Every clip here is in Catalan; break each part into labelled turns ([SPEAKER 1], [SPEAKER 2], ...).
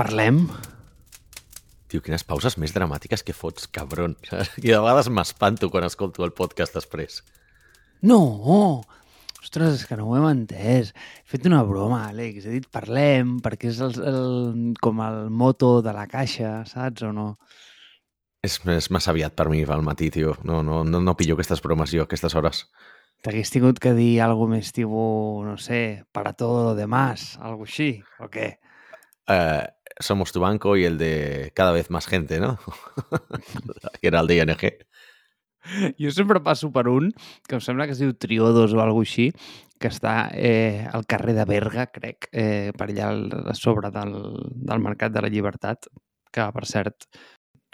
[SPEAKER 1] Parlem?
[SPEAKER 2] Tio, quines pauses més dramàtiques que fots, cabron. I de vegades m'espanto quan escolto el podcast després.
[SPEAKER 1] No! Ostres, és que no ho hem entès. He fet una broma, Àlex. He dit parlem, perquè és el, el, com el moto de la caixa, saps o no?
[SPEAKER 2] És, és massa aviat per mi al matí, tio. No, no, no, no pillo aquestes bromes jo, aquestes hores.
[SPEAKER 1] T'hagués tingut que dir alguna més tipus, no sé, para todo lo demás, algo així, o què?
[SPEAKER 2] Eh, somos tu banco y el de cada vez más gente, ¿no? que era el de ING.
[SPEAKER 1] Jo sempre passo per un, que em sembla que es diu Triodos o alguna així, que està eh, al carrer de Berga, crec, eh, per allà al- a sobre del, del Mercat de la Llibertat, que, per cert,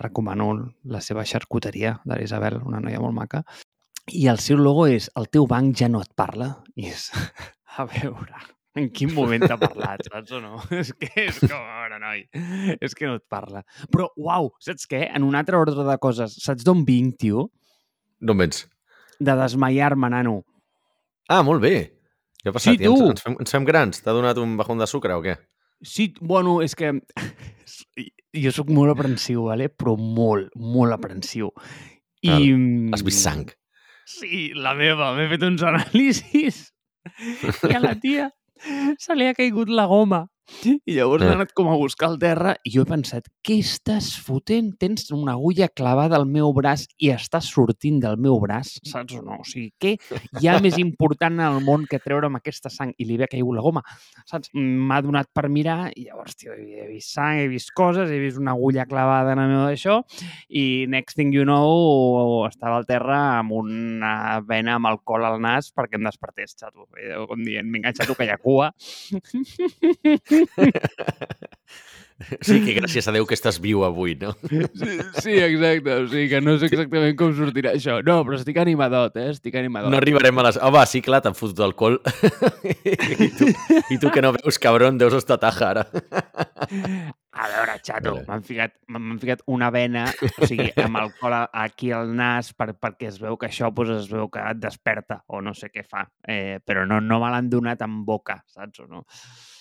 [SPEAKER 1] recomano la seva xarcuteria de l'Isabel, una noia molt maca. I el seu logo és el teu banc ja no et parla. I és, a veure, en quin moment t'ha parlat, saps o no? És que és com, a veure, noi, és que no et parla. Però, uau, saps què? En un altre ordre de coses, saps d'on vinc, tio?
[SPEAKER 2] D'on vens?
[SPEAKER 1] De desmaiar-me, nano.
[SPEAKER 2] Ah, molt bé. Què ha passat?
[SPEAKER 1] Sí,
[SPEAKER 2] I ens,
[SPEAKER 1] tu.
[SPEAKER 2] ens, fem, ens fem grans? T'ha donat un bajón de sucre o què?
[SPEAKER 1] Sí, bueno, és que jo sóc molt aprensiu, vale? però molt, molt aprensiu. I...
[SPEAKER 2] Has vist sang?
[SPEAKER 1] Sí, la meva. M'he fet uns anàlisis i a la tia se li ha caigut la goma. I llavors
[SPEAKER 2] Eh.
[SPEAKER 1] he anat com a buscar el terra i jo he pensat, què estàs fotent? Tens una agulla clavada al meu braç i estàs sortint del meu braç, saps o no? O sigui, què hi ha més important en el món que treure'm aquesta sang i li havia caigut la goma, saps? M'ha donat per mirar i llavors, tio, he vist sang, he vist coses, he vist una agulla clavada en el meu d'això i next thing you know estava al terra amb una vena amb alcohol al nas perquè em despertés, xato. Eh, Com dient, vinga, xato, que hi ha cua.
[SPEAKER 2] Sí, que gràcies a Déu que estàs viu avui, no?
[SPEAKER 1] Sí, sí, exacte. O sigui que no sé exactament com sortirà això. No, però estic animadot, eh? Estic animadot.
[SPEAKER 2] No arribarem a les... Home, sí, clar, t'han fotut alcohol. I, tu, I tu que no veus, cabron, deus estar taja ara.
[SPEAKER 1] A veure, xato, m'han ficat, ficat una vena, o sigui, amb alcohol aquí al nas per, perquè es veu que això pues, es veu que et desperta o no sé què fa. Eh, però no, no me l'han donat amb boca, saps o no?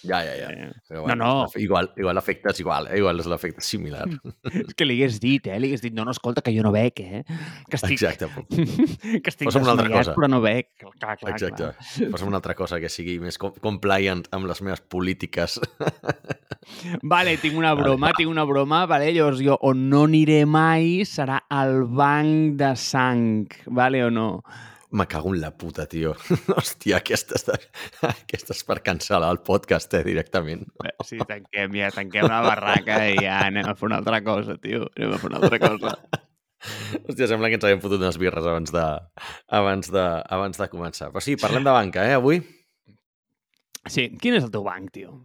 [SPEAKER 2] Ja, ja, ja.
[SPEAKER 1] Eh,
[SPEAKER 2] Però,
[SPEAKER 1] No, no.
[SPEAKER 2] Igual, igual l'efecte és igual, eh? igual és l'efecte similar.
[SPEAKER 1] és que li hagués dit, eh? Li hagués dit, no, no, escolta, que jo no bec, eh? Que estic,
[SPEAKER 2] Exacte.
[SPEAKER 1] que estic
[SPEAKER 2] Posa'm una altra cosa.
[SPEAKER 1] però no bec. Clar, clar,
[SPEAKER 2] Exacte.
[SPEAKER 1] clar.
[SPEAKER 2] Posa'm una altra cosa que sigui més com- compliant amb les meves polítiques.
[SPEAKER 1] Vale, tinc una broma, tinc una broma, vale? Llavors jo on no aniré mai serà al banc de sang, vale o no?
[SPEAKER 2] Me cago en la puta, tio. Hòstia, aquesta és, aquesta és per cancel·lar el podcast, eh, directament.
[SPEAKER 1] Bé, Sí, tanquem ja, tanquem la barraca i ja anem a fer una altra cosa, tio. Anem a fer una altra cosa.
[SPEAKER 2] Hòstia, sembla que ens havíem fotut unes birres abans de, abans de, abans de començar. Però sí, parlem de banca, eh, avui?
[SPEAKER 1] Sí, quin és el teu banc, tio?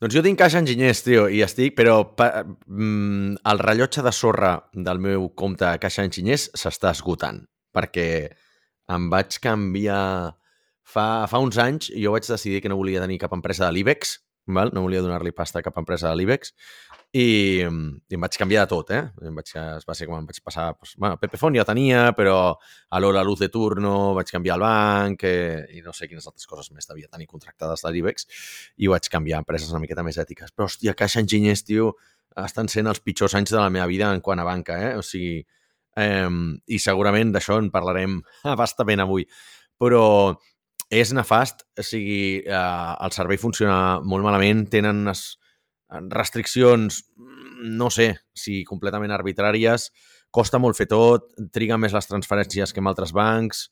[SPEAKER 2] Doncs jo tinc caixa enginyers, tio, i estic, però pa, mm, el rellotge de sorra del meu compte caixa enginyers s'està esgotant, perquè em vaig canviar... Fa, fa uns anys jo vaig decidir que no volia tenir cap empresa de l'IBEX, val? no volia donar-li pasta a cap empresa de l'IBEX, i, i em vaig canviar de tot, eh? Em vaig, va ser com em vaig passar... Doncs, bueno, Pepefon ja tenia, però a l'hora luz de turno vaig canviar el banc eh, i no sé quines altres coses més devia tenir contractades de l'IBEX i vaig canviar empreses una miqueta més ètiques. Però, hòstia, Caixa Enginyers, tio, estan sent els pitjors anys de la meva vida en quant a banca, eh? O sigui, eh, i segurament d'això en parlarem abastament avui. Però és nefast, o sigui, eh, el servei funciona molt malament, tenen unes restriccions, no sé, si completament arbitràries, costa molt fer tot, triga més les transferències que en altres bancs,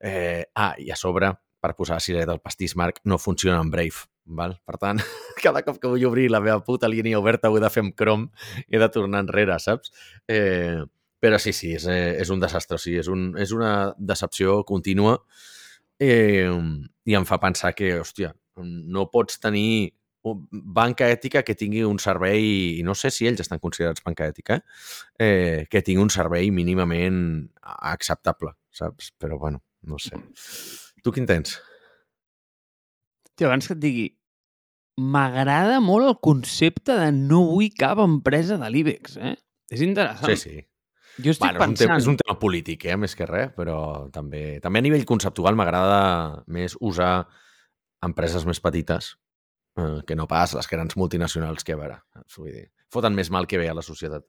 [SPEAKER 2] eh, ah, i a sobre, per posar ciret del pastís Marc, no funciona amb Brave. Val? Per tant, cada cop que vull obrir la meva puta línia oberta ho he de fer amb Chrome i he de tornar enrere, saps? Eh, però sí, sí, és, eh, és un desastre, o sigui, és, un, és una decepció contínua eh, i em fa pensar que, hòstia, no pots tenir banca ètica que tingui un servei, i no sé si ells estan considerats banca ètica, eh que tingui un servei mínimament acceptable, saps? Però, bueno, no sé. Tu quin tens?
[SPEAKER 1] Tio, abans que et digui, m'agrada molt el concepte de no vull cap empresa de l'IBEX, eh? És interessant.
[SPEAKER 2] Sí, sí.
[SPEAKER 1] Jo estic
[SPEAKER 2] Bueno, és, un
[SPEAKER 1] pensant...
[SPEAKER 2] tema, és un tema polític, eh, més que res, però també, també a nivell conceptual m'agrada més usar empreses més petites eh, que no pas les grans multinacionals que, a veure, vull dir, foten més mal que bé a la societat.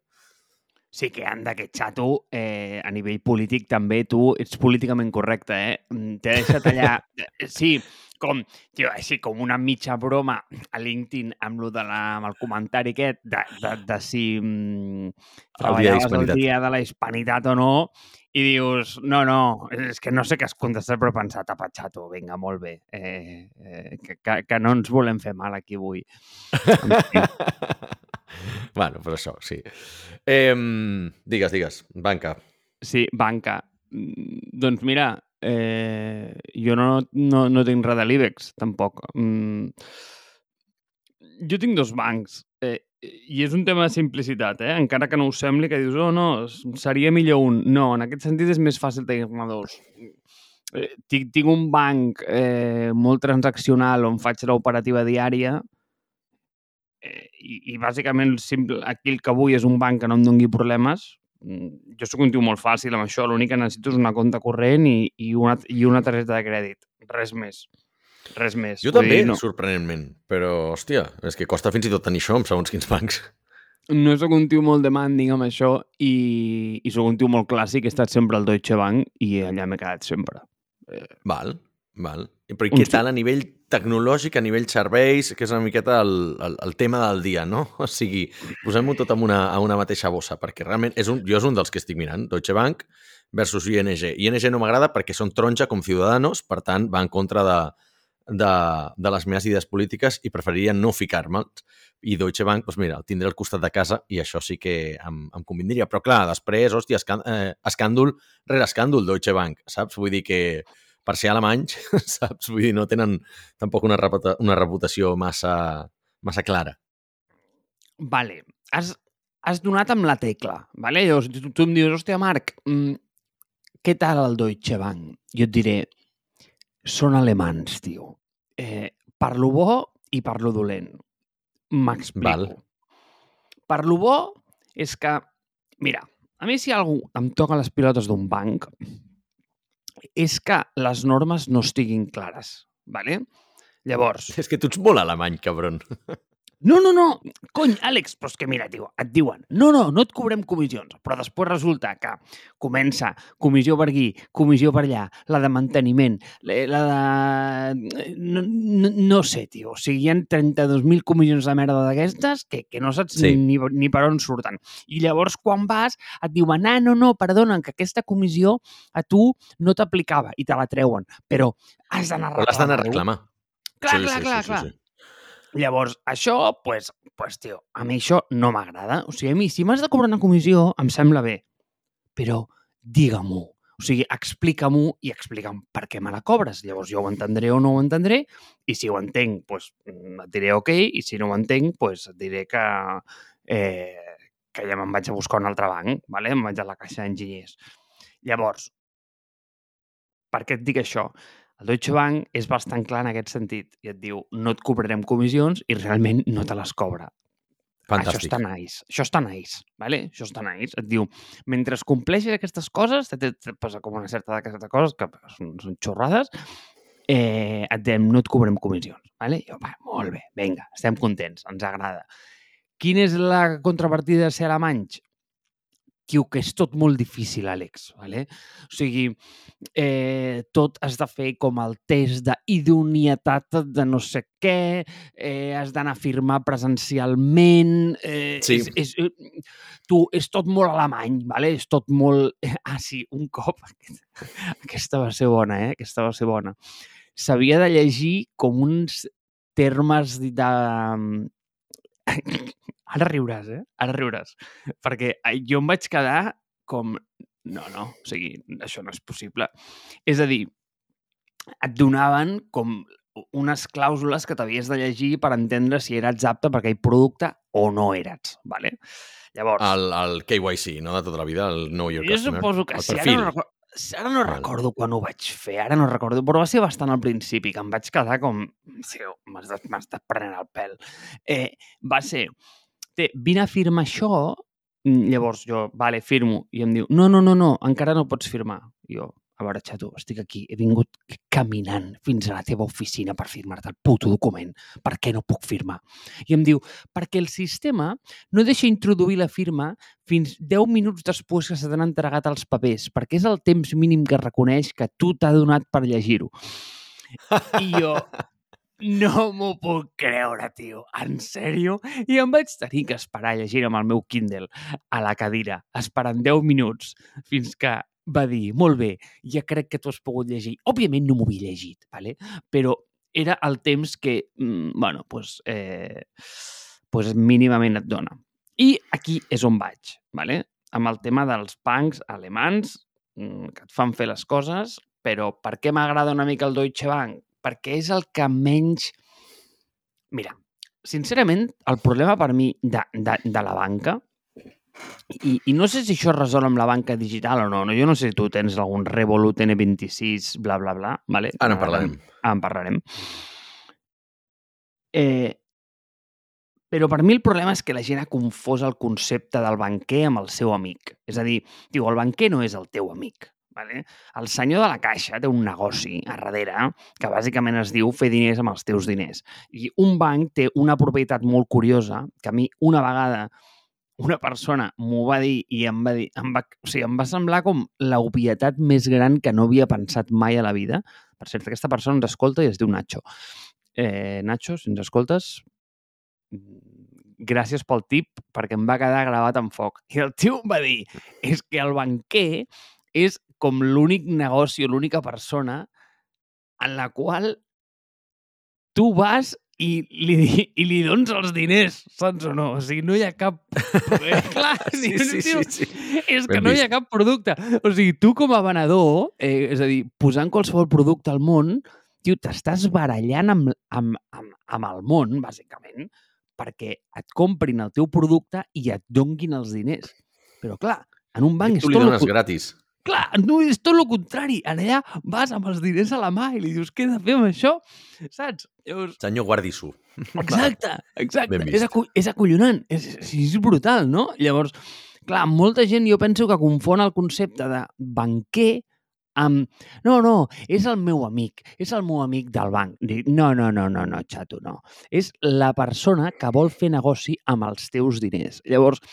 [SPEAKER 1] Sí que anda, que xato, eh, a nivell polític també tu ets políticament correcte, eh? Mm, T'he deixat allà... Sí, com, tio, així com una mitja broma a LinkedIn amb, lo de la, amb el comentari aquest de, de, de si mm, treballaves el dia de la hispanitat o no, i dius, no, no, és que no sé què has contestat, però he pensat, apa, xato, vinga, molt bé, eh, eh, que, que, que no ens volem fer mal aquí avui.
[SPEAKER 2] bueno, però això, sí. Eh, digues, digues, banca.
[SPEAKER 1] Sí, banca. Mm, Doncs mira, eh, jo no, no, no tinc res de l'IBEX, tampoc. Mm, jo tinc dos bancs eh, i és un tema de simplicitat, eh? encara que no us sembli que dius, oh no, seria millor un. No, en aquest sentit és més fàcil tenir-ne dos. Eh, tinc, tinc un banc eh, molt transaccional on faig l'operativa diària eh, i, i bàsicament simple, aquí el que vull és un banc que no em doni problemes. Mm, Jo sóc un tio molt fàcil amb això, l'únic que necessito és una compte corrent i, i, una, i una targeta de crèdit. Res més. Res més.
[SPEAKER 2] Jo
[SPEAKER 1] Vull
[SPEAKER 2] també,
[SPEAKER 1] dir, no,
[SPEAKER 2] sorprenentment, però, hòstia, és que costa fins i tot tenir això amb segons quins bancs.
[SPEAKER 1] no sóc un tio molt demanding amb això i, i sóc un tio molt clàssic, he estat sempre al Deutsche Bank i allà m'he quedat sempre.
[SPEAKER 2] Val, val. Però què tal a nivell tecnològic, a nivell serveis, que és una miqueta el, el, el tema del dia, no? O sigui, posem-ho tot en una, a una mateixa bossa, perquè realment és un, jo és un dels que estic mirant, Deutsche Bank versus ING. ING no m'agrada perquè són taronja com Ciudadanos, per tant, va en contra de, de, de les meves idees polítiques i preferiria no ficar-me'ls. I Deutsche Bank, doncs mira, el tindré al costat de casa i això sí que em, em convindria. Però clar, després, hòstia, escàn, eh, escàndol rere escàndol Deutsche Bank, saps? Vull dir que per ser alemanys, saps? Vull dir, no tenen tampoc una, reputa, una reputació massa, massa clara.
[SPEAKER 1] Vale, has, has donat amb la tecla, vale? Llavors, tu, tu em dius, hòstia, Marc, mm, què tal el Deutsche Bank? Jo et diré, són alemans, tio. Eh, parlo bo i parlo dolent. M'explico.
[SPEAKER 2] Val.
[SPEAKER 1] Per lo bo és que, mira, a mi si algú em toca les pilotes d'un banc és que les normes no estiguin clares, vale? Llavors,
[SPEAKER 2] És que tu ets molt alemany, cabron.
[SPEAKER 1] No, no, no, cony, Àlex, però és que mira, tio, et diuen, no, no, no et cobrem comissions, però després resulta que comença comissió per aquí, comissió per allà, la de manteniment, la de... No, no, no sé, tio, o sigui, hi ha 32.000 comissions de merda d'aquestes que, que no saps
[SPEAKER 2] Sí.
[SPEAKER 1] sí. ni, ni per on surten. I llavors, quan vas, et diuen, ah, no, no, perdona, que aquesta comissió a tu no t'aplicava i te la treuen, però has d'anar a
[SPEAKER 2] Però l'has d'anar a reclamar.
[SPEAKER 1] Clar, clar, clar, clar. Llavors, això, pues, pues, tio, a mi això no m'agrada. O sigui, a mi, si m'has de cobrar una comissió, em sembla bé. Però digue-m'ho. O sigui, explica-m'ho i explica'm per què me la cobres. Llavors jo ho entendré o no ho entendré i si ho entenc, pues, mm, et diré ok i si no ho entenc, pues, et diré que, eh, que ja me'n vaig a buscar un altre banc, vale? em vaig a la caixa d'enginyers. Llavors, per què et dic això? El Deutsche Bank és bastant clar en aquest sentit i et diu no et cobrarem comissions i realment no te les cobra.
[SPEAKER 2] Fantàstic.
[SPEAKER 1] Això està nice. Això està nice. Vale? Això està nice. Et diu, mentre compleixis aquestes coses, te, te posa com una certa d'aquestes coses, que són, són xorrades, eh, et diem, no et cobrem comissions. Vale? Jo, va, molt bé, vinga, estem contents, ens agrada. Quina és la contrapartida de ser alemanys? Tio, que és tot molt difícil, Àlex. Vale? O sigui, eh, tot has de fer com el test d'idoneïtat de no sé què, eh, has d'anar a firmar presencialment... Eh,
[SPEAKER 2] Sí.
[SPEAKER 1] És, és, eh, tu, és tot molt alemany, vale? és tot molt... Ah, sí, un cop... Aquesta va ser bona, eh? Aquesta va ser bona. S'havia de llegir com uns termes de... Ara riuràs, eh? Ara riuràs. Perquè eh, jo em vaig quedar com... No, no, o sigui, això no és possible. És a dir, et donaven com unes clàusules que t'havies de llegir per entendre si eres apte per aquell producte o no eres, ¿vale? Llavors,
[SPEAKER 2] El, el KYC, no? De tota la vida, el Know Your
[SPEAKER 1] jo
[SPEAKER 2] Customer.
[SPEAKER 1] suposo que
[SPEAKER 2] el
[SPEAKER 1] sí, ara
[SPEAKER 2] perfil.
[SPEAKER 1] no, recordo, ara no
[SPEAKER 2] Vale.
[SPEAKER 1] recordo quan ho vaig fer, ara no recordo, però va ser bastant al principi, que em vaig quedar com... M'has de- m'has de prenent el pèl. Eh, va ser, té, vine a firmar això, mm, llavors jo, vale, firmo, i em diu, no, no, no, no, encara no pots firmar. I jo, a veure, xato, estic aquí, he vingut caminant fins a la teva oficina per firmar-te el puto document. Per què no puc firmar? I em diu, perquè el sistema no deixa introduir la firma fins 10 minuts després que se t'han entregat els papers, perquè és el temps mínim que reconeix que tu t'ha donat per llegir-ho. I jo, no m'ho puc creure, tio. En sèrio? I em vaig tenir que esperar a llegir amb el meu Kindle a la cadira, esperant 10 minuts, fins que va dir, molt bé, ja crec que tu has pogut llegir. Òbviament no m'ho havia llegit, ¿vale? però era el temps que, mm, bueno, pues, eh, pues mínimament et dona. I aquí és on vaig, ¿vale? amb el tema dels bancs alemans mm, que et fan fer les coses, però per què m'agrada una mica el Deutsche Bank? Perquè és el que menys... Mira, sincerament, el problema per mi de, de, de la banca i, I no sé si això es resol amb la banca digital o no. no. Jo no sé si tu tens algun Revolut N26, bla, bla, bla. Vale?
[SPEAKER 2] Ara en parlarem.
[SPEAKER 1] Ara en parlarem. Eh, però per mi el problema és que la gent ha confós el concepte del banquer amb el seu amic. És a dir, diu, el banquer no és el teu amic. Vale? El senyor de la caixa té un negoci a darrere que bàsicament es diu fer diners amb els teus diners. I un banc té una propietat molt curiosa que a mi una vegada una persona m'ho va dir i em va dir, em va, o sigui, em va semblar com l'obvietat més gran que no havia pensat mai a la vida. Per cert, aquesta persona ens escolta i es diu Nacho. Eh, Nacho, si ens escoltes, gràcies pel tip, perquè em va quedar gravat en foc. I el tio em va dir, és que el banquer és com l'únic negoci o l'única persona en la qual tu vas i li, i li dones els diners, saps o no? O sigui, no hi ha cap... Clar,
[SPEAKER 2] sí, sí, sí, sí.
[SPEAKER 1] és que Ben no vist. hi ha cap producte. O sigui, tu com a venedor, eh, és a dir, posant qualsevol producte al món, tio, t'estàs barallant amb, amb, amb, amb el món, bàsicament, perquè et comprin el teu producte i et donguin els diners. Però clar, en un banc...
[SPEAKER 2] I tu li dones gratis.
[SPEAKER 1] Clar, no, és tot el contrari. En allà vas amb els diners a la mà i li dius, què he de fer amb això? Saps?
[SPEAKER 2] Llavors... Senyor Guardisu.
[SPEAKER 1] Exacte, exacte. És, acu és acollonant. És, és, és brutal, no? Llavors, clar, molta gent jo penso que confon el concepte de banquer amb... No, no, és el meu amic, és el meu amic del banc. No, no, no, no, no, xato, no. És la persona que vol fer negoci amb els teus diners. Llavors,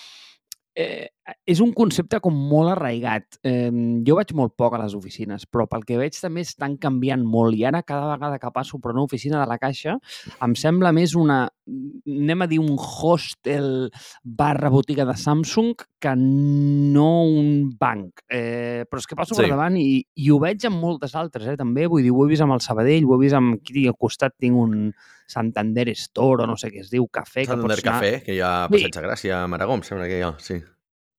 [SPEAKER 1] eh, és un concepte com molt arraigat. Eh, jo vaig molt poc a les oficines, però pel que veig també estan canviant molt i ara cada vegada que passo per una oficina de la Caixa em sembla més una, anem a dir, un hostel barra botiga de Samsung que no un banc. Eh, però és que passo sí. per davant i, i ho veig amb moltes altres, eh, també. Vull dir, ho he vist amb el Sabadell, ho he vist amb... Aquí al costat tinc un Santander Store o no sé què es diu, cafè.
[SPEAKER 2] Santander que Cafè, anar... que hi ha a Passeig de Gràcia, a Maragó, em sembla que hi ha, sí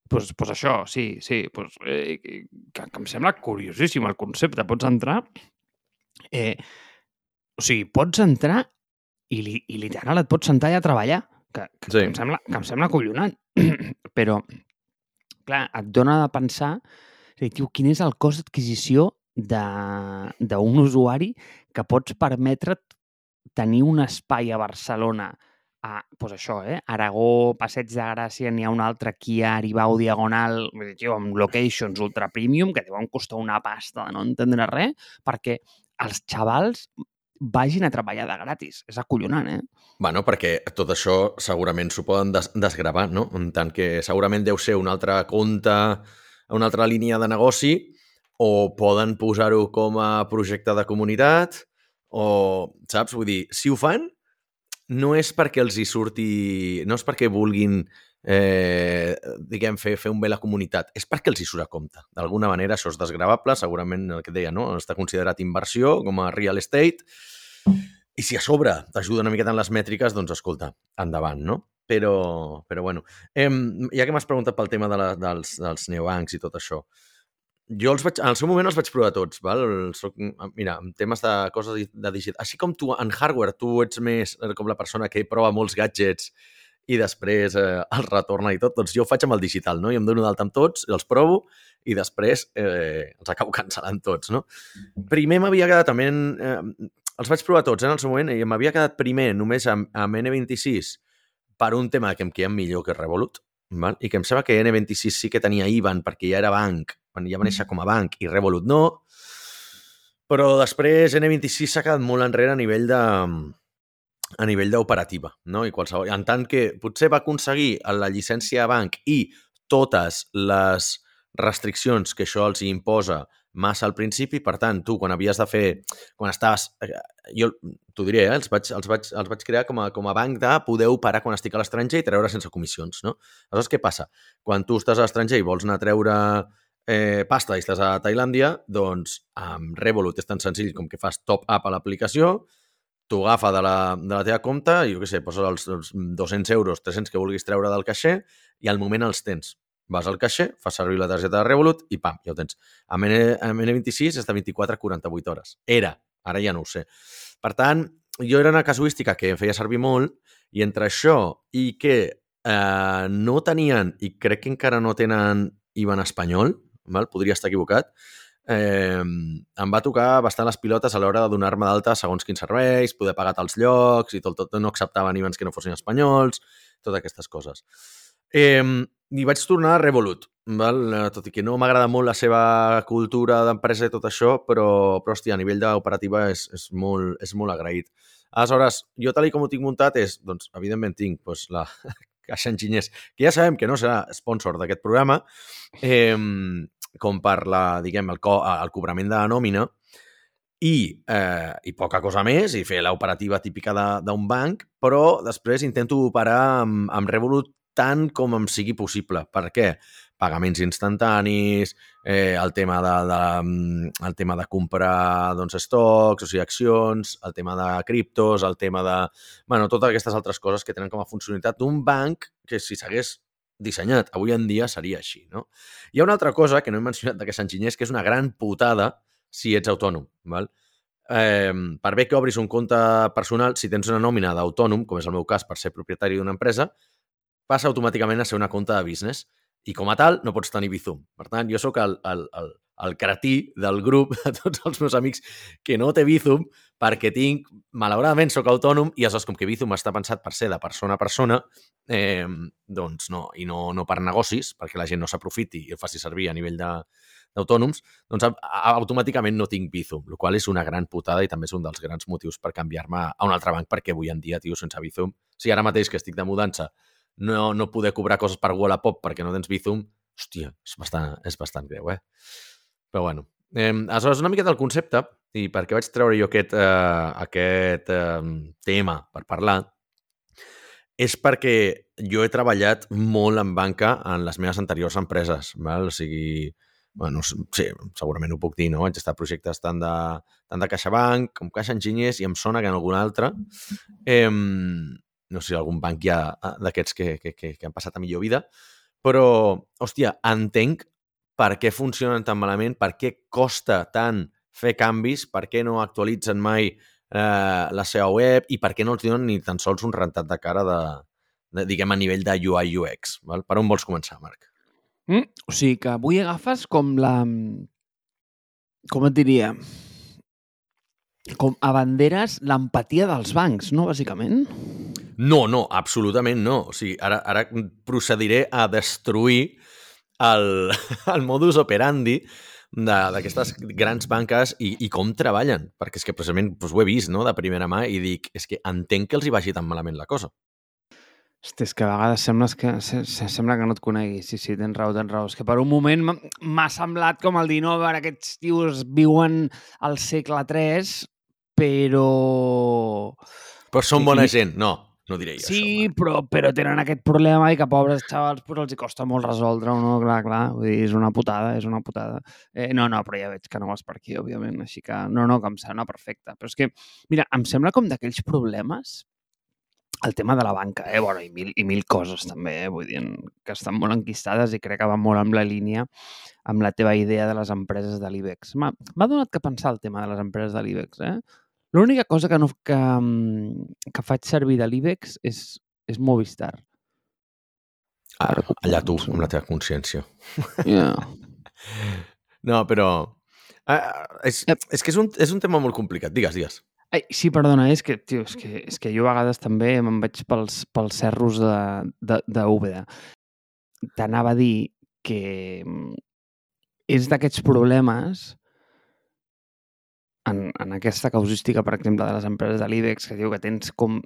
[SPEAKER 1] pues, pues això, sí, sí. Pues, eh, que, que em sembla curiosíssim el concepte. Pots entrar... Eh, o sigui, pots entrar i, li, i literal et pots sentar allà a treballar, que, que, sí. que, em, sembla, que em sembla collonant. Però, clar, et dona de pensar, dir, tio, quin és el cost d'adquisició d'un usuari que pots permetre't tenir un espai a Barcelona a, pues això, eh? Aragó, Passeig de Gràcia, n'hi ha un altre aquí a Aribau Diagonal, tio, amb locations ultra premium, que deuen costar una pasta de no entendre res, perquè els xavals vagin a treballar de gratis. És acollonant, eh?
[SPEAKER 2] Bueno, perquè tot això segurament s'ho poden des desgravar, no? En tant que segurament deu ser un altre compte, una altra línia de negoci, o poden posar-ho com a projecte de comunitat, o, saps? Vull dir, si ho fan, no és perquè els hi surti... No és perquè vulguin, eh, diguem, fer, fer un bé a la comunitat. És perquè els hi surt a compte. D'alguna manera això és desgravable, segurament el que deia, no? Està considerat inversió com a real estate. I si a sobre t'ajuden una miqueta en les mètriques, doncs escolta, endavant, no? Però, però bueno, eh, ja que m'has preguntat pel tema de la, dels, dels neobancs i tot això, jo els vaig, en el seu moment els vaig provar tots, val? Soc, mira, en temes de coses de digital, així com tu en hardware, tu ets més eh, com la persona que prova molts gadgets i després eh, els retorna i tot, doncs jo ho faig amb el digital, no? I em dono d'alta amb tots, els provo i després eh, els acabo cancel·lant tots, no? Primer m'havia quedat també... En, eh, els vaig provar tots eh, en el seu moment i m'havia quedat primer només amb, amb N26 per un tema que em queia millor que Revolut, val? i que em sembla que N26 sí que tenia IBAN perquè ja era banc, quan ja va néixer com a banc i Revolut no, Però després N26 s'ha quedat molt enrere a nivell de a nivell d'operativa, no? I qualsevol, en tant que potser va aconseguir la llicència de banc i totes les restriccions que això els imposa massa al principi, per tant, tu quan havies de fer, quan estaves, eh, jo t'ho diré, eh, els, vaig, els, vaig, els vaig crear com a, com a banc de poder operar quan estic a l'estranger i treure sense comissions, no? Aleshores, què passa? Quan tu estàs a l'estranger i vols anar a treure eh, pasta i estàs a Tailàndia, doncs amb Revolut és tan senzill com que fas top-up a l'aplicació, t'ho agafa de la, de la teva compte, i jo què sé, poses els, els 200 euros, 300 que vulguis treure del caixer i al moment els tens. Vas al caixer, fas servir la targeta de Revolut i pam, ja ho tens. Amb N26 és de 24 a 48 hores. Era, ara ja no ho sé. Per tant, jo era una casuística que em feia servir molt i entre això i que eh, no tenien, i crec que encara no tenen IBAN espanyol, val? podria estar equivocat, eh, em va tocar bastant les pilotes a l'hora de donar-me d'alta segons quins serveis, poder pagar als llocs i tot, tot no acceptaven IBANs que no fossin espanyols, totes aquestes coses. Eh, I vaig tornar a Revolut, val? tot i que no m'agrada molt la seva cultura d'empresa i tot això, però, però hòstia, a nivell d'operativa és, és, molt, és molt agraït. Aleshores, jo tal com ho tinc muntat és, doncs, evidentment tinc doncs, la Caixa Enginyers, que ja sabem que no serà sponsor d'aquest programa, eh, com per la, diguem, el, co el cobrament de la nòmina i, eh, i poca cosa més, i fer l'operativa típica d'un banc, però després intento operar amb, amb Revolut tant com em sigui possible. Per què? Pagaments instantanis, eh, el, tema de, de, el tema de comprar doncs, estocs, o sigui, accions, el tema de criptos, el tema de... bueno, totes aquestes altres coses que tenen com a funcionalitat d'un banc que si s'hagués dissenyat avui en dia seria així, no? Hi ha una altra cosa que no he mencionat d'aquest enginyers, que és una gran putada si ets autònom, val? Eh, per bé que obris un compte personal, si tens una nòmina d'autònom, com és el meu cas per ser propietari d'una empresa, passa automàticament a ser una compte de business i com a tal no pots tenir Bizum. Per tant, jo sóc el, el, el, el cretí del grup de tots els meus amics que no té Bizum perquè tinc, malauradament, sóc autònom i aleshores, com que Bizum està pensat per ser de persona a persona, eh, doncs no, i no, no per negocis, perquè la gent no s'aprofiti i el faci servir a nivell d'autònoms, doncs automàticament no tinc Bizum, el qual és una gran putada i també és un dels grans motius per canviar-me a un altre banc, perquè avui en dia, tio, sense Bizum, si ara mateix que estic de mudança no, no poder cobrar coses per Wallapop perquè no tens Bizum, hòstia, és bastant, és bastant greu, eh? Però bueno. Eh, aleshores, una mica del concepte, i per què vaig treure jo aquest, eh, aquest eh, tema per parlar, és perquè jo he treballat molt en banca en les meves anteriors empreses. Val? O sigui, bueno, sí, segurament ho puc dir, no? Vaig estar a projectes tant de, tant de CaixaBank com Caixa Enginyers i em sona que en algun altre. Eh, no sé si algun banc hi ha eh, d'aquests que, que, que, que han passat a millor vida, però, hòstia, entenc per què funcionen tan malament, per què costa tant fer canvis, per què no actualitzen mai eh, la seva web i per què no els donen ni tan sols un rentat de cara de, de diguem, a nivell de UI UX. Val? Per on vols començar, Marc?
[SPEAKER 1] Mm, o sigui que avui agafes com la... Com et diria? Com a banderes l'empatia dels bancs, no, bàsicament?
[SPEAKER 2] No, no, absolutament no. O sigui, ara, ara procediré a destruir el, el modus operandi d'aquestes grans banques i, i com treballen, perquè és que precisament doncs, ho he vist no, de primera mà i dic, és que entenc que els hi vagi tan malament la cosa.
[SPEAKER 1] Hosti, és que a vegades sembles que, sembla que no et conegui. Sí, sí, tens raó, tens raó. És que per un moment m'ha semblat com el Dinover, aquests tios viuen al segle III, però...
[SPEAKER 2] Però són bona gent, no. No diré jo
[SPEAKER 1] sí,
[SPEAKER 2] això.
[SPEAKER 1] però, però tenen aquest problema i que pobres xavals pues, els hi costa molt resoldre no? Clar, clar, vull dir, és una putada, és una putada. Eh, no, no, però ja veig que no vas per aquí, òbviament, així que no, no, que em sembla perfecte. Però és que, mira, em sembla com d'aquells problemes el tema de la banca, eh? Bueno, i mil, i mil coses també, eh? Vull dir, que estan molt enquistades i crec que van molt amb la línia amb la teva idea de les empreses de l'IBEX. M'ha donat que pensar el tema de les empreses de l'IBEX, eh? L'única cosa que, no, que, mm, que faig servir de l'IBEX és, és Movistar.
[SPEAKER 2] Ah, allà tu, amb la teva consciència.
[SPEAKER 1] Yeah.
[SPEAKER 2] no, però... Uh, és, és que és un, és un tema molt complicat. Digues, digues.
[SPEAKER 1] Ai, sí, perdona, és que, tio, és que, és que jo a vegades també me'n vaig pels, pels cerros de, de, de Úbeda. T'anava a dir que mm, és d'aquests problemes en, en aquesta causística, per exemple, de les empreses de l'IBEX, que diu que tens com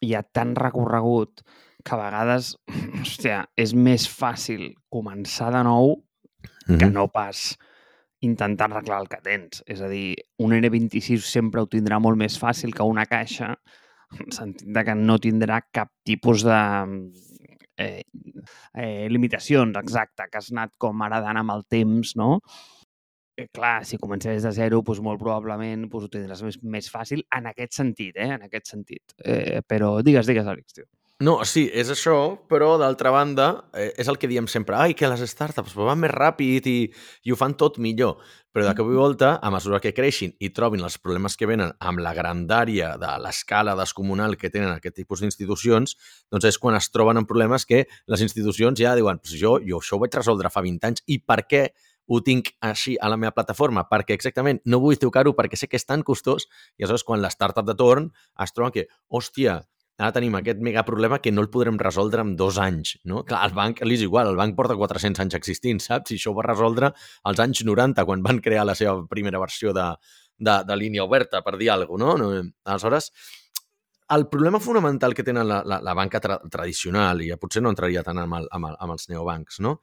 [SPEAKER 1] hi ha tan recorregut que a vegades, hòstia, és més fàcil començar de nou que no pas intentar arreglar el que tens. És a dir, un N26 sempre ho tindrà molt més fàcil que una caixa, en sentit que no tindrà cap tipus de eh, eh, limitacions, exacte, que has anat com heredant amb el temps, no? Eh, clar, si comences de zero, doncs molt probablement doncs, ho tindràs més, més fàcil en aquest sentit, eh? En aquest sentit. Eh, però digues, digues, Àlex, tio.
[SPEAKER 2] No, sí, és això, però d'altra banda, eh, és el que diem sempre, ai, que les startups van més ràpid i, i ho fan tot millor. Però de cop i volta, a mesura que creixin i trobin els problemes que venen amb la grandària de l'escala descomunal que tenen aquest tipus d'institucions, doncs és quan es troben amb problemes que les institucions ja diuen, pues jo, jo això ho vaig resoldre fa 20 anys i per què ho tinc així a la meva plataforma? Perquè exactament no vull tocar-ho perquè sé que és tan costós i aleshores quan l'startup de torn es troba que, hòstia, ara tenim aquest mega problema que no el podrem resoldre en dos anys, no? Clar, el banc li és igual, el banc porta 400 anys existint, saps? I això ho va resoldre als anys 90, quan van crear la seva primera versió de, de, de línia oberta, per dir alguna cosa, no? Aleshores, el problema fonamental que tenen la, la, la banca tra tradicional, i ja potser no entraria tant amb, el, amb, el, amb els neobancs, no?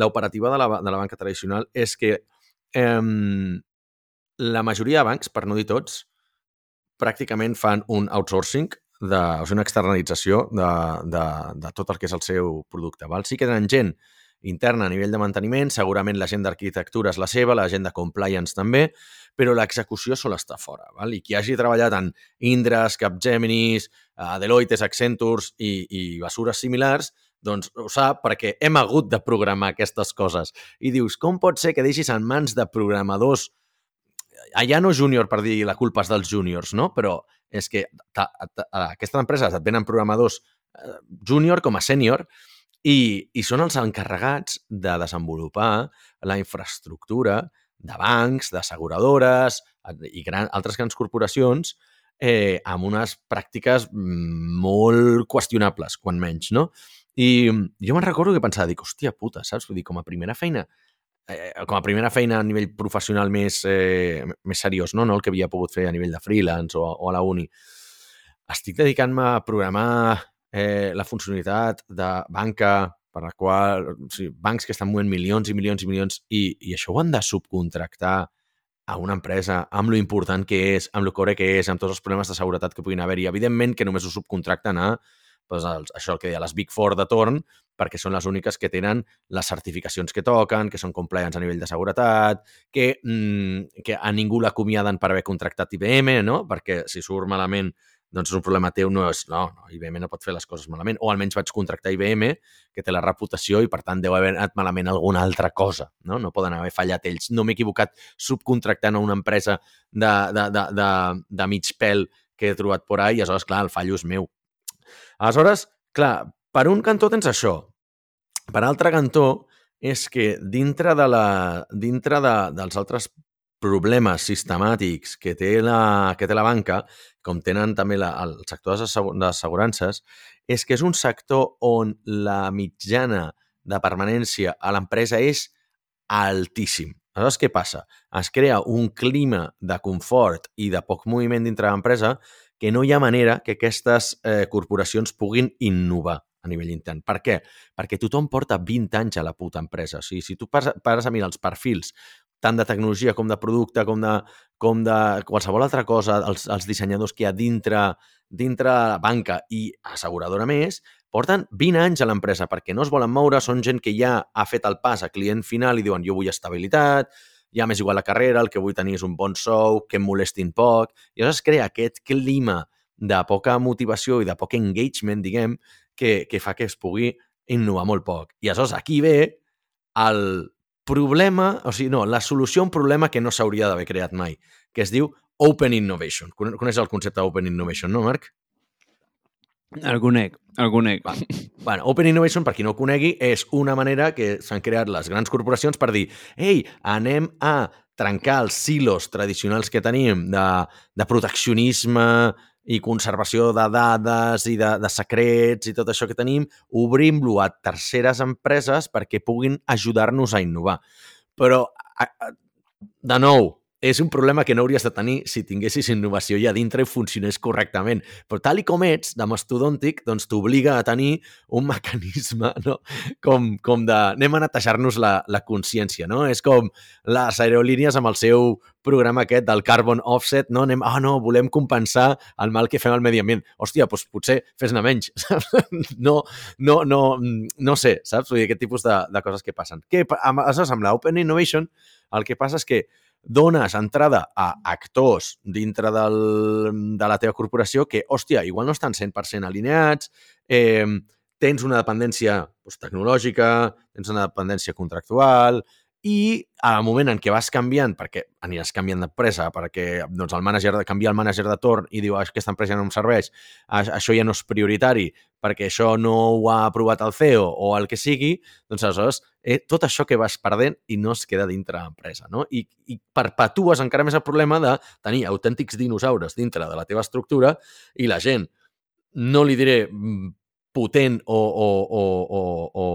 [SPEAKER 2] L'operativa de, la, de la banca tradicional és que eh, la majoria de bancs, per no dir tots, pràcticament fan un outsourcing de, o sigui, una externalització de, de, de tot el que és el seu producte. Val? Sí que tenen gent interna a nivell de manteniment, segurament la gent d'arquitectura és la seva, la gent de compliance també, però l'execució sol estar fora. Val? I qui hagi treballat en Indras, Capgeminis, uh, Deloitte, Accentures i, i basures similars, doncs ho sap perquè hem hagut de programar aquestes coses. I dius, com pot ser que deixis en mans de programadors allà no júnior per dir la culpa és dels júniors, no? Però és que aquestes empreses et venen programadors eh, júnior com a sènior i, i són els encarregats de desenvolupar la infraestructura de bancs, d'asseguradores i gran, altres grans corporacions eh, amb unes pràctiques molt qüestionables, quan menys, no? I jo me'n recordo que pensava, dic, hòstia puta, saps? Vull dir, com a primera feina, eh, com a primera feina a nivell professional més, eh, més seriós, no? no el que havia pogut fer a nivell de freelance o, o a la uni. Estic dedicant-me a programar eh, la funcionalitat de banca per la qual, o sigui, bancs que estan movent milions i milions i milions i, i això ho han de subcontractar a una empresa amb lo important que és, amb lo core que és, amb tots els problemes de seguretat que puguin haver-hi. Evidentment que només ho subcontracten a doncs, els, això el que deia, les Big Four de torn, perquè són les úniques que tenen les certificacions que toquen, que són compliants a nivell de seguretat, que, mmm, que a ningú l'acomiaden per haver contractat IBM, no? perquè si surt malament doncs és un problema teu, no és, no, no, IBM no pot fer les coses malament, o almenys vaig contractar IBM, que té la reputació i per tant deu haver anat malament alguna altra cosa, no? No poden haver fallat ells. No m'he equivocat subcontractant a una empresa de, de, de, de, de mig pèl que he trobat por ahí i aleshores, clar, el fallo és meu. Aleshores, clar, per un cantó tens això. Per altre cantó és que dintre, de la, dintre de, dels altres problemes sistemàtics que té la, que té la banca, com tenen també la, el sector d'assegurances, és que és un sector on la mitjana de permanència a l'empresa és altíssim. Aleshores, què passa? Es crea un clima de confort i de poc moviment dintre de l'empresa que no hi ha manera que aquestes eh, corporacions puguin innovar a nivell intern. Per què? Perquè tothom porta 20 anys a la puta empresa. O sigui, si tu pares a mirar els perfils tant de tecnologia com de producte, com de, com de qualsevol altra cosa, els, els dissenyadors que hi ha dintre, dintre la banca i asseguradora més, porten 20 anys a l'empresa perquè no es volen moure, són gent que ja ha fet el pas a client final i diuen jo vull estabilitat, ja m'és igual la carrera, el que vull tenir és un bon sou, que em molestin poc, i llavors es crea aquest clima de poca motivació i de poc engagement, diguem, que, que fa que es pugui innovar molt poc. I aleshores aquí ve el problema, o sigui, no, la solució a un problema que no s'hauria d'haver creat mai, que es diu Open Innovation. Coneix el concepte Open Innovation, no, Marc?
[SPEAKER 1] El conec, el conec.
[SPEAKER 2] Va. Bueno, Open Innovation, per qui no ho conegui, és una manera que s'han creat les grans corporacions per dir ei, anem a trencar els silos tradicionals que tenim de, de proteccionisme i conservació de dades i de, de secrets i tot això que tenim, obrim-lo a terceres empreses perquè puguin ajudar-nos a innovar. Però, de nou, és un problema que no hauries de tenir si tinguessis innovació allà dintre i funcionés correctament. Però tal i com ets, de mastodòntic, doncs t'obliga a tenir un mecanisme no? com, com de... Anem a netejar-nos la, la consciència, no? És com les aerolínies amb el seu programa aquest del carbon offset, no? Anem, ah, no, volem compensar el mal que fem al medi ambient. Hòstia, doncs potser fes-ne menys. no, no, no, no sé, saps? Vull dir, aquest tipus de, de coses que passen. Que, aleshores, amb l'Open Innovation, el que passa és que dones entrada a actors dintre del, de la teva corporació que, hòstia, igual no estan 100% alineats, eh, tens una dependència doncs, tecnològica, tens una dependència contractual, i al moment en què vas canviant, perquè aniràs canviant d'empresa, perquè doncs, el manager de canviar el manager de torn i diu ah, aquesta empresa no em serveix, això ja no és prioritari, perquè això no ho ha aprovat el CEO o el que sigui, doncs aleshores eh, tot això que vas perdent i no es queda dintre l'empresa. No? I, I perpetues encara més el problema de tenir autèntics dinosaures dintre de la teva estructura i la gent, no li diré mm, potent o, o, o, o, o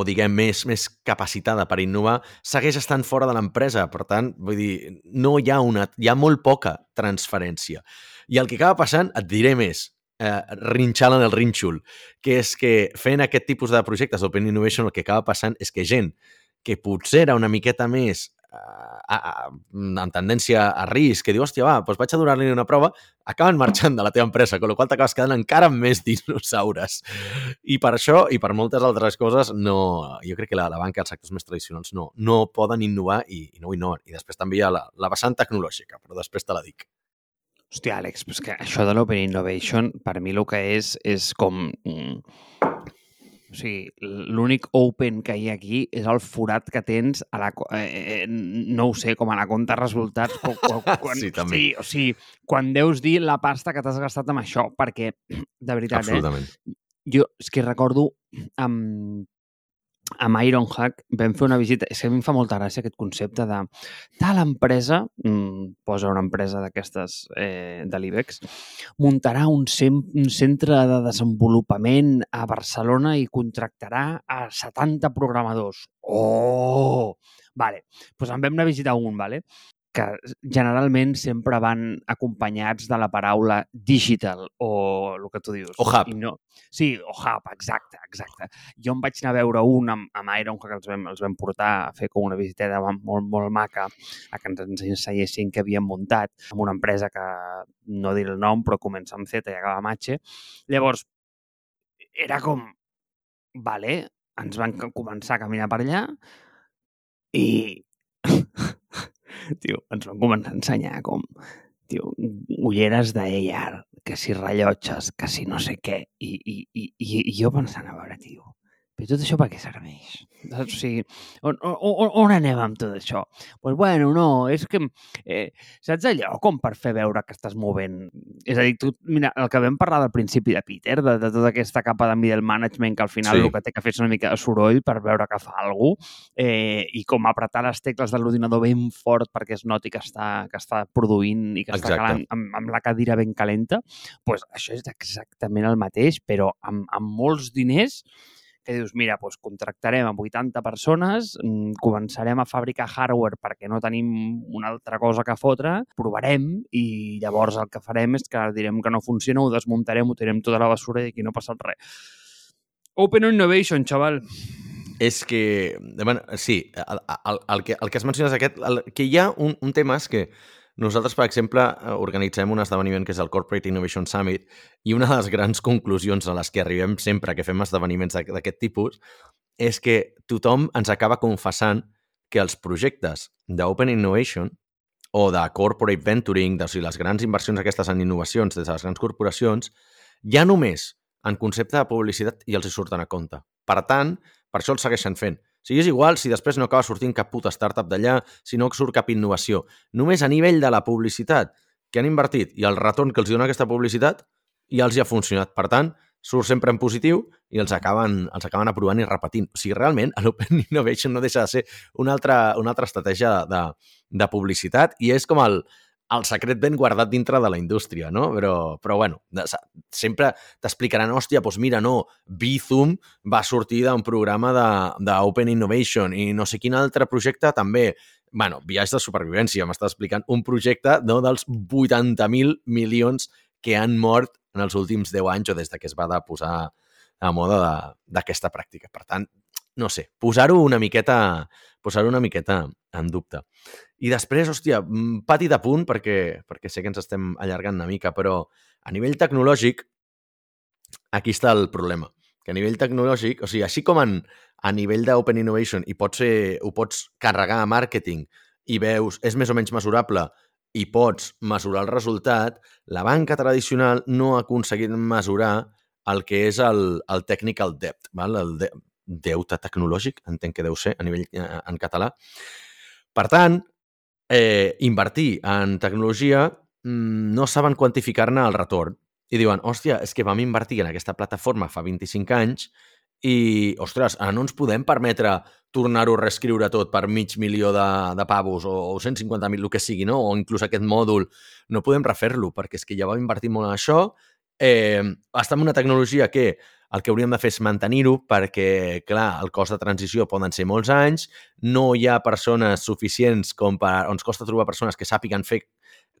[SPEAKER 2] o diguem més, més capacitada per innovar, segueix estant fora de l'empresa. Per tant, vull dir, no hi ha, una, hi ha molt poca transferència. I el que acaba passant, et diré més, eh, rinxant en el rínxol, que és que fent aquest tipus de projectes d'Open Innovation el que acaba passant és que gent que potser era una miqueta més a, a, amb tendència a risc, que diu, hòstia, va, doncs vaig a donar-li una prova, acaben marxant de la teva empresa, amb la qual t'acabes quedant encara amb més dinosaures. I per això, i per moltes altres coses, no, jo crec que la, la banca, els sectors més tradicionals, no, no poden innovar i, i no ho innoven. I després també hi ha la, la vessant tecnològica, però després te la dic.
[SPEAKER 1] Hòstia, Àlex, però que això de l'Open Innovation, per mi el que és, és com... O sigui, l'únic open que hi ha aquí és el forat que tens a la... Eh, eh, no ho sé, com a la compta resultats. Quan, quan,
[SPEAKER 2] sí, també.
[SPEAKER 1] Sí, o sigui, quan deus dir la pasta que t'has gastat amb això, perquè, de veritat,
[SPEAKER 2] eh,
[SPEAKER 1] eh? Jo és que recordo amb amb Ironhack vam fer una visita, és que a mi em fa molta gràcia aquest concepte de tal empresa, mmm, posa una empresa d'aquestes eh, de l'IBEX, muntarà un, un centre de desenvolupament a Barcelona i contractarà a 70 programadors. Oh! Vale, doncs pues en vam anar a visitar un, vale? Que generalment sempre van acompanyats de la paraula digital o el que tu dius.
[SPEAKER 2] O hub.
[SPEAKER 1] I no, sí, o hub, exacte, exacte. Jo em vaig anar a veure un amb, amb Iron, que els vam, els vam portar a fer com una visiteta molt, molt maca a que ens ensenyessin que havien muntat amb una empresa que no diré el nom, però comença amb Z i acaba amb H. Llavors, era com, vale, ens van començar a caminar per allà i tio, ens van començar a ensenyar com, tio, ulleres d'AR, que si rellotges, que si no sé què, i, i, i, i jo pensant, a veure, tio, però tot això per què serveix? O sigui, on, on, on anem amb tot això? Doncs pues bueno, no, és que, eh, saps allò com per fer veure que estàs movent? És a dir, tu, mira, el que vam parlar del principi de Peter, de, de tota aquesta capa de middle management que al final sí. el que té que fer és una mica de soroll per veure que fa alguna cosa, eh, i com apretar les tecles de l'ordinador ben fort perquè es noti que està, que està produint i que Exacte. està calant amb, amb la cadira ben calenta, doncs pues això és exactament el mateix, però amb, amb molts diners que dius, mira, doncs contractarem a 80 persones, mm, començarem a fabricar hardware perquè no tenim una altra cosa que fotre, provarem i llavors el que farem és que direm que no funciona, ho desmuntarem, ho tirem tota la basura i aquí no passa res. Open Innovation, xaval.
[SPEAKER 2] És que, bueno, sí, el, el, el, que, el que has mencionat és aquest, el, que hi ha un, un tema és que nosaltres, per exemple, eh, organitzem un esdeveniment que és el Corporate Innovation Summit i una de les grans conclusions a les que arribem sempre que fem esdeveniments d'aquest tipus és que tothom ens acaba confessant que els projectes d'Open Innovation o de corporate venturing, de o sigui, les grans inversions aquestes en innovacions des de les grans corporacions, ja només en concepte de publicitat i els hi surten a compte. Per tant, per això els segueixen fent. O sigui, és igual si després no acaba sortint cap puta startup d'allà, si no surt cap innovació. Només a nivell de la publicitat que han invertit i el retorn que els dona aquesta publicitat ja els hi ha funcionat. Per tant, surt sempre en positiu i els acaben, els acaben aprovant i repetint. O sigui, realment, l'Open Innovation no deixa de ser una altra, una altra estratègia de, de publicitat i és com el, el secret ben guardat dintre de la indústria, no? Però, però bueno, sempre t'explicaran, hòstia, doncs mira, no, Bizum va sortir d'un programa d'Open Innovation i no sé quin altre projecte també bueno, viatge de supervivència, m'està explicant un projecte no, dels 80.000 milions que han mort en els últims 10 anys o des de que es va de posar a moda d'aquesta pràctica. Per tant, no sé, posar-ho una miqueta posar-ho una miqueta en dubte. I després, hòstia, pati de punt, perquè, perquè sé que ens estem allargant una mica, però a nivell tecnològic, aquí està el problema. Que a nivell tecnològic, o sigui, així com en, a nivell d'Open Innovation i pots ser, ho pots carregar a màrqueting i veus, és més o menys mesurable i pots mesurar el resultat, la banca tradicional no ha aconseguit mesurar el que és el, el technical debt, val? el de, deute tecnològic, entenc que deu ser a nivell eh, en català. Per tant, eh, invertir en tecnologia mm, no saben quantificar-ne el retorn. I diuen, hòstia, és que vam invertir en aquesta plataforma fa 25 anys i, ostres, ara no ens podem permetre tornar-ho a reescriure tot per mig milió de, de pavos o, o 150.000, el que sigui, no? o inclús aquest mòdul. No podem refer-lo perquè és que ja vam invertir molt en això. Eh, està en una tecnologia que el que hauríem de fer és mantenir-ho perquè, clar, el cost de transició poden ser molts anys, no hi ha persones suficients com per... ens costa trobar persones que sàpiguen fer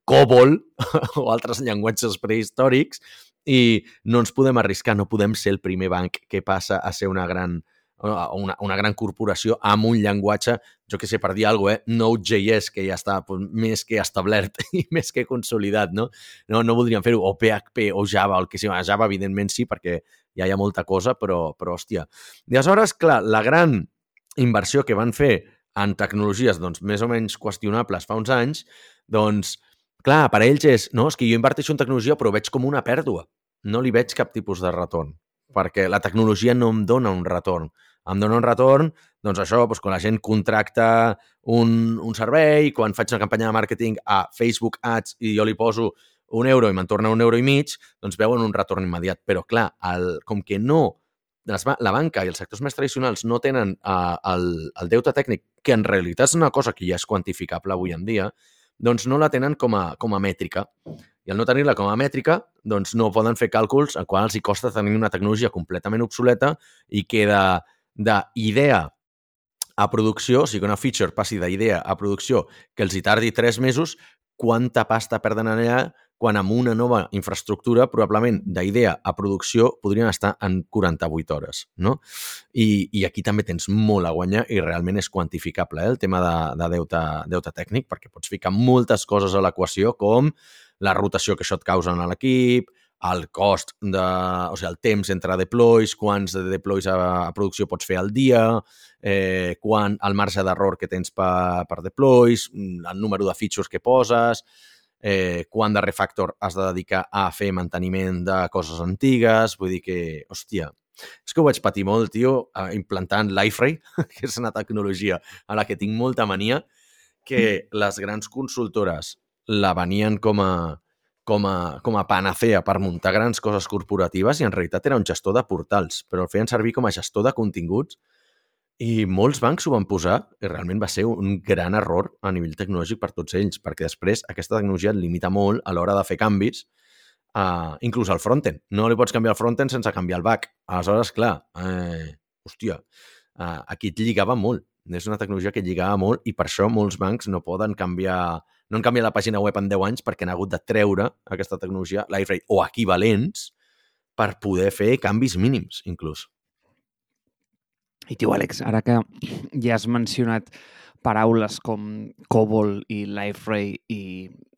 [SPEAKER 2] COBOL o altres llenguatges prehistòrics i no ens podem arriscar, no podem ser el primer banc que passa a ser una gran, una, una gran corporació amb un llenguatge, jo que sé, per dir alguna cosa, eh? Node.js, que ja està pues, més que establert i més que consolidat, no? No, no voldríem fer-ho, o PHP o Java, el que sigui. Java, evidentment, sí, perquè ja hi ha molta cosa, però, però hòstia. I aleshores, clar, la gran inversió que van fer en tecnologies doncs, més o menys qüestionables fa uns anys, doncs, clar, per ells és, no, és que jo inverteixo en tecnologia però veig com una pèrdua. No li veig cap tipus de retorn, perquè la tecnologia no em dona un retorn. Em dona un retorn, doncs això, doncs quan la gent contracta un, un servei, quan faig una campanya de màrqueting a Facebook Ads i jo li poso un euro i me'n torna un euro i mig, doncs veuen un retorn immediat. Però, clar, el, com que no les, la banca i els sectors més tradicionals no tenen uh, el, el deute tècnic, que en realitat és una cosa que ja és quantificable avui en dia, doncs no la tenen com a, com a mètrica. I al no tenir-la com a mètrica, doncs no poden fer càlculs en quals els costa tenir una tecnologia completament obsoleta i que d'idea a producció, o sigui que una feature passi d'idea a producció que els hi tardi tres mesos, quanta pasta perden allà quan amb una nova infraestructura, probablement d'idea a producció, podrien estar en 48 hores. No? I, I aquí també tens molt a guanyar i realment és quantificable eh, el tema de, de deute, deute tècnic, perquè pots ficar moltes coses a l'equació, com la rotació que això et causa en l'equip, el cost, de, o sigui, el temps entre deploys, quants de deploys a, a producció pots fer al dia, eh, quan el marge d'error que tens per, per deploys, el número de features que poses, eh, quant de refactor has de dedicar a fer manteniment de coses antigues, vull dir que, hòstia, és que ho vaig patir molt, tio, implantant l'iFrame, que és una tecnologia a la que tinc molta mania, que mm. les grans consultores la venien com a, com a, com a panacea per muntar grans coses corporatives i en realitat era un gestor de portals, però el feien servir com a gestor de continguts i molts bancs ho van posar i realment va ser un gran error a nivell tecnològic per tots ells, perquè després aquesta tecnologia et limita molt a l'hora de fer canvis, uh, inclús al frontend. No li pots canviar el frontend sense canviar el back. Aleshores, clar, eh, hòstia, uh, aquí et lligava molt. És una tecnologia que lligava molt i per això molts bancs no poden canviar no han canviat la pàgina web en 10 anys perquè han hagut de treure aquesta tecnologia, l'iFrame o equivalents, per poder fer canvis mínims, inclús.
[SPEAKER 1] I tio, Àlex, ara que ja has mencionat paraules com COBOL i LifeRay i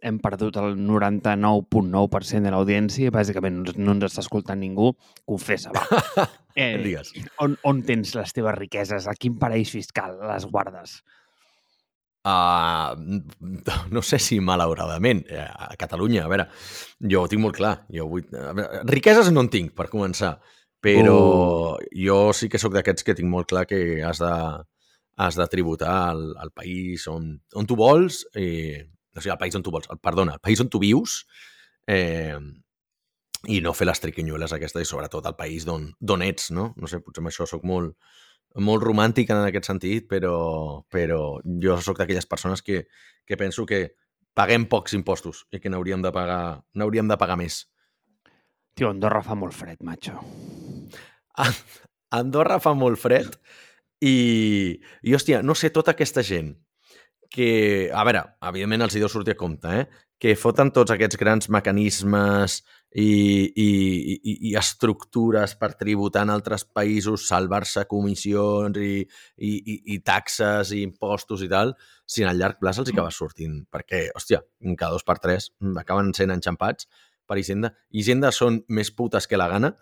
[SPEAKER 1] hem perdut el 99.9% de l'audiència, bàsicament no ens està escoltant ningú, confessa, va.
[SPEAKER 2] Eh, Digues.
[SPEAKER 1] On, on tens les teves riqueses? A quin paraís fiscal les guardes?
[SPEAKER 2] Uh, no sé si malauradament eh, a Catalunya, a veure, jo ho tinc molt clar jo vull... veure, riqueses no en tinc per començar però uh. jo sí que sóc d'aquests que tinc molt clar que has de, has de tributar al, al país on, on tu vols, eh, o sigui, al país on tu vols, perdona, al país on tu vius, eh, i no fer les triquinyueles aquestes, i sobretot al país d'on ets, no? No sé, potser amb això sóc molt, molt romàntic en aquest sentit, però, però jo sóc d'aquelles persones que, que penso que paguem pocs impostos i que n'hauríem de pagar, n'hauríem de pagar més.
[SPEAKER 1] Tio, Andorra fa molt fred, macho.
[SPEAKER 2] Andorra fa molt fred i, i hòstia, no sé, tota aquesta gent que, a veure, evidentment els hi deu sortir a compte, eh? que foten tots aquests grans mecanismes i, i, i, i estructures per tributar en altres països, salvar-se comissions i, i, i, i taxes i impostos i tal, si en el llarg plaç els acaba sortint. Perquè, hòstia, cada dos per tres acaben sent enxampats per Hisenda. Hisenda són més putes que la gana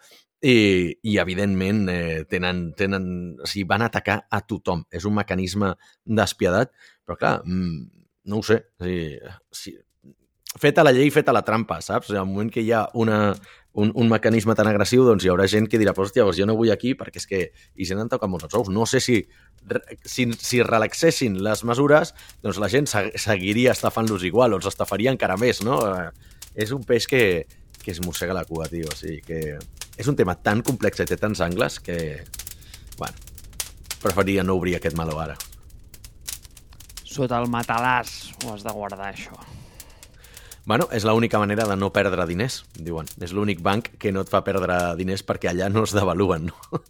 [SPEAKER 2] i, i evidentment, eh, tenen, tenen, o sigui, van atacar a tothom. És un mecanisme despiadat, però clar, mmm, no ho sé. O sigui, si, feta la llei, feta la trampa, saps? Al moment que hi ha una, un, un mecanisme tan agressiu, doncs hi haurà gent que dirà, hòstia, doncs jo no vull aquí perquè és que hi gent en toca molts els ous. No sé si, si, si relaxessin les mesures, doncs la gent seguiria estafant-los igual o els estafaria encara més, no? Eh, és un peix que, que es mossega la cua, tio. O sigui que és un tema tan complex i té tants angles que, bueno, preferiria no obrir aquest meló ara.
[SPEAKER 1] Sota el matalàs ho has de guardar, això.
[SPEAKER 2] Bueno, és l'única manera de no perdre diners, diuen. És l'únic banc que no et fa perdre diners perquè allà no es devaluen, no?